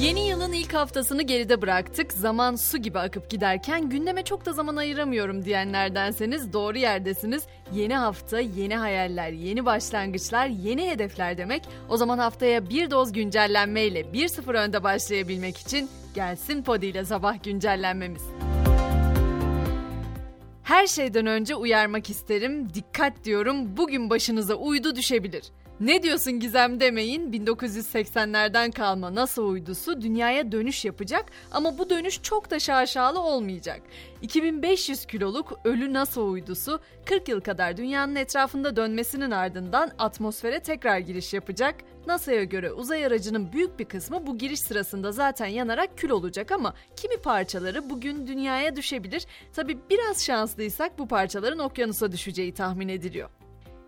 Yeni yılın ilk haftasını geride bıraktık. Zaman su gibi akıp giderken gündeme çok da zaman ayıramıyorum diyenlerdenseniz doğru yerdesiniz. Yeni hafta, yeni hayaller, yeni başlangıçlar, yeni hedefler demek. O zaman haftaya bir doz güncellenmeyle 1-0 önde başlayabilmek için gelsin Podi ile sabah güncellenmemiz. Her şeyden önce uyarmak isterim. Dikkat diyorum bugün başınıza uydu düşebilir. Ne diyorsun Gizem demeyin 1980'lerden kalma NASA uydusu dünyaya dönüş yapacak ama bu dönüş çok da şaşalı olmayacak. 2500 kiloluk ölü NASA uydusu 40 yıl kadar dünyanın etrafında dönmesinin ardından atmosfere tekrar giriş yapacak. NASA'ya göre uzay aracının büyük bir kısmı bu giriş sırasında zaten yanarak kül olacak ama kimi parçaları bugün dünyaya düşebilir. Tabi biraz şanslıysak bu parçaların okyanusa düşeceği tahmin ediliyor.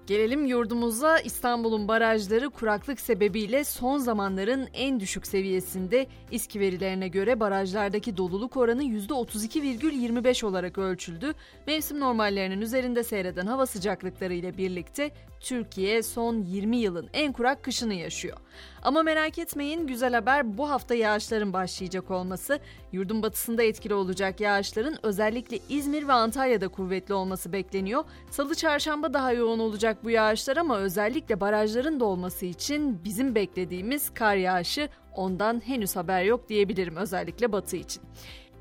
Gelelim yurdumuza İstanbul'un barajları kuraklık sebebiyle son zamanların en düşük seviyesinde İSKİ verilerine göre barajlardaki doluluk oranı %32,25 olarak ölçüldü. Mevsim normallerinin üzerinde seyreden hava sıcaklıkları ile birlikte Türkiye son 20 yılın en kurak kışını yaşıyor. Ama merak etmeyin güzel haber bu hafta yağışların başlayacak olması. Yurdun batısında etkili olacak yağışların özellikle İzmir ve Antalya'da kuvvetli olması bekleniyor. Salı çarşamba daha yoğun olacak bu yağışlar ama özellikle barajların dolması için bizim beklediğimiz kar yağışı ondan henüz haber yok diyebilirim özellikle batı için.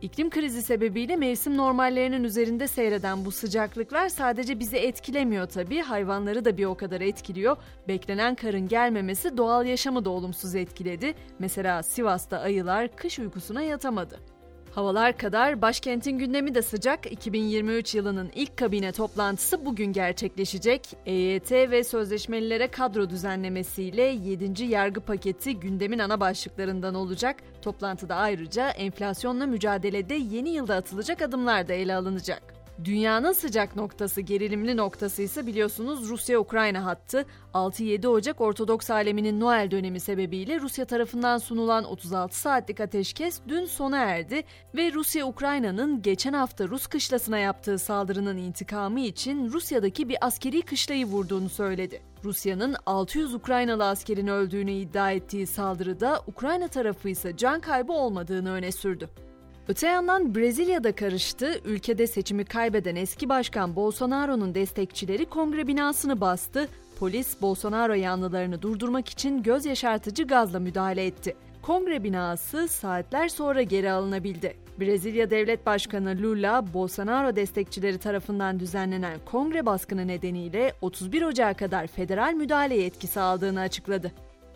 İklim krizi sebebiyle mevsim normallerinin üzerinde seyreden bu sıcaklıklar sadece bizi etkilemiyor tabii, hayvanları da bir o kadar etkiliyor. Beklenen karın gelmemesi doğal yaşamı da olumsuz etkiledi. Mesela Sivas'ta ayılar kış uykusuna yatamadı. Havalar kadar başkentin gündemi de sıcak. 2023 yılının ilk kabine toplantısı bugün gerçekleşecek. EYT ve sözleşmelilere kadro düzenlemesiyle 7. yargı paketi gündemin ana başlıklarından olacak. Toplantıda ayrıca enflasyonla mücadelede yeni yılda atılacak adımlar da ele alınacak. Dünyanın sıcak noktası, gerilimli noktası ise biliyorsunuz Rusya-Ukrayna hattı. 6-7 Ocak Ortodoks aleminin Noel dönemi sebebiyle Rusya tarafından sunulan 36 saatlik ateşkes dün sona erdi ve Rusya Ukrayna'nın geçen hafta Rus kışlasına yaptığı saldırının intikamı için Rusya'daki bir askeri kışlayı vurduğunu söyledi. Rusya'nın 600 Ukraynalı askerin öldüğünü iddia ettiği saldırıda Ukrayna tarafı ise can kaybı olmadığını öne sürdü. Öte yandan Brezilya'da karıştı. Ülkede seçimi kaybeden eski başkan Bolsonaro'nun destekçileri kongre binasını bastı. Polis Bolsonaro yanlılarını durdurmak için göz yaşartıcı gazla müdahale etti. Kongre binası saatler sonra geri alınabildi. Brezilya Devlet Başkanı Lula, Bolsonaro destekçileri tarafından düzenlenen kongre baskını nedeniyle 31 Ocağı kadar federal müdahale yetkisi aldığını açıkladı.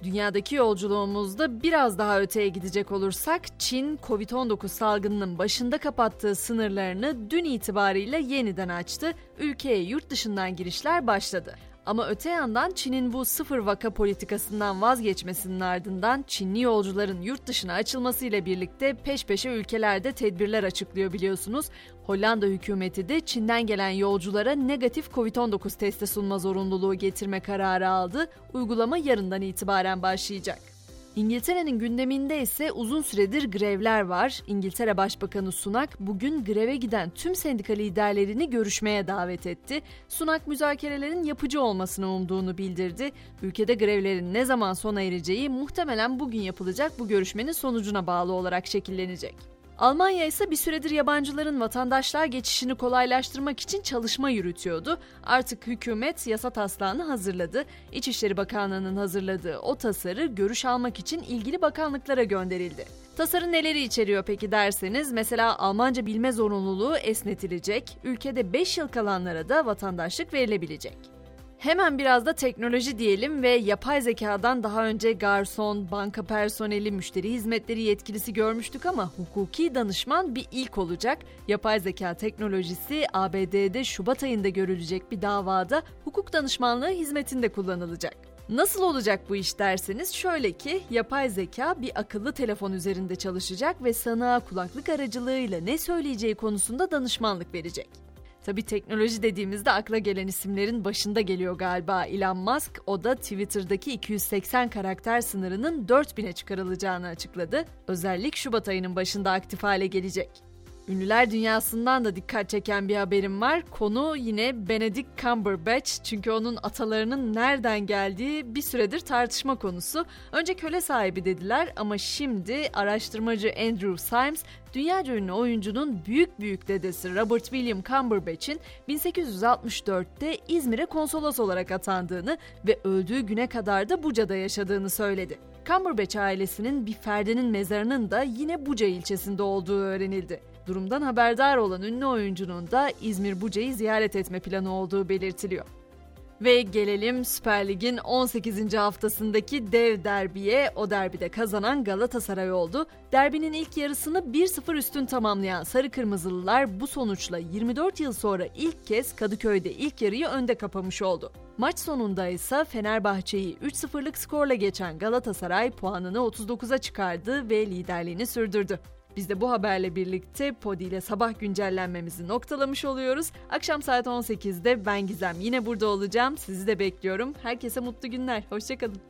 Dünyadaki yolculuğumuzda biraz daha öteye gidecek olursak Çin Covid-19 salgınının başında kapattığı sınırlarını dün itibariyle yeniden açtı. Ülkeye yurt dışından girişler başladı. Ama öte yandan Çin'in bu sıfır vaka politikasından vazgeçmesinin ardından Çinli yolcuların yurt dışına açılmasıyla birlikte peş peşe ülkelerde tedbirler açıklıyor biliyorsunuz. Hollanda hükümeti de Çin'den gelen yolculara negatif Covid-19 testi sunma zorunluluğu getirme kararı aldı. Uygulama yarından itibaren başlayacak. İngiltere'nin gündeminde ise uzun süredir grevler var. İngiltere Başbakanı Sunak bugün greve giden tüm sendika liderlerini görüşmeye davet etti. Sunak müzakerelerin yapıcı olmasını umduğunu bildirdi. Ülkede grevlerin ne zaman sona ereceği muhtemelen bugün yapılacak bu görüşmenin sonucuna bağlı olarak şekillenecek. Almanya ise bir süredir yabancıların vatandaşlığa geçişini kolaylaştırmak için çalışma yürütüyordu. Artık hükümet yasa taslağını hazırladı. İçişleri Bakanlığı'nın hazırladığı o tasarı görüş almak için ilgili bakanlıklara gönderildi. Tasarı neleri içeriyor peki derseniz mesela Almanca bilme zorunluluğu esnetilecek, ülkede 5 yıl kalanlara da vatandaşlık verilebilecek. Hemen biraz da teknoloji diyelim ve yapay zekadan daha önce garson, banka personeli, müşteri hizmetleri yetkilisi görmüştük ama hukuki danışman bir ilk olacak. Yapay zeka teknolojisi ABD'de Şubat ayında görülecek bir davada hukuk danışmanlığı hizmetinde kullanılacak. Nasıl olacak bu iş derseniz şöyle ki yapay zeka bir akıllı telefon üzerinde çalışacak ve sanığa kulaklık aracılığıyla ne söyleyeceği konusunda danışmanlık verecek. Tabi teknoloji dediğimizde akla gelen isimlerin başında geliyor galiba Elon Musk. O da Twitter'daki 280 karakter sınırının 4000'e çıkarılacağını açıkladı. Özellik Şubat ayının başında aktif hale gelecek. Ünlüler dünyasından da dikkat çeken bir haberim var. Konu yine Benedict Cumberbatch çünkü onun atalarının nereden geldiği bir süredir tartışma konusu. Önce köle sahibi dediler ama şimdi araştırmacı Andrew Symes dünyaca ünlü oyuncunun büyük büyük dedesi Robert William Cumberbatch'in 1864'te İzmir'e konsolos olarak atandığını ve öldüğü güne kadar da Buca'da yaşadığını söyledi. Cumberbatch ailesinin bir ferdinin mezarının da yine Buca ilçesinde olduğu öğrenildi. Durumdan haberdar olan ünlü oyuncunun da İzmir Buca'yı ziyaret etme planı olduğu belirtiliyor. Ve gelelim Süper Lig'in 18. haftasındaki dev derbiye. O derbide kazanan Galatasaray oldu. Derbinin ilk yarısını 1-0 üstün tamamlayan Sarı Kırmızılılar bu sonuçla 24 yıl sonra ilk kez Kadıköy'de ilk yarıyı önde kapamış oldu. Maç sonunda ise Fenerbahçe'yi 3-0'lık skorla geçen Galatasaray puanını 39'a çıkardı ve liderliğini sürdürdü. Biz de bu haberle birlikte Podi ile sabah güncellenmemizi noktalamış oluyoruz. Akşam saat 18'de ben Gizem yine burada olacağım. Sizi de bekliyorum. Herkese mutlu günler. Hoşçakalın.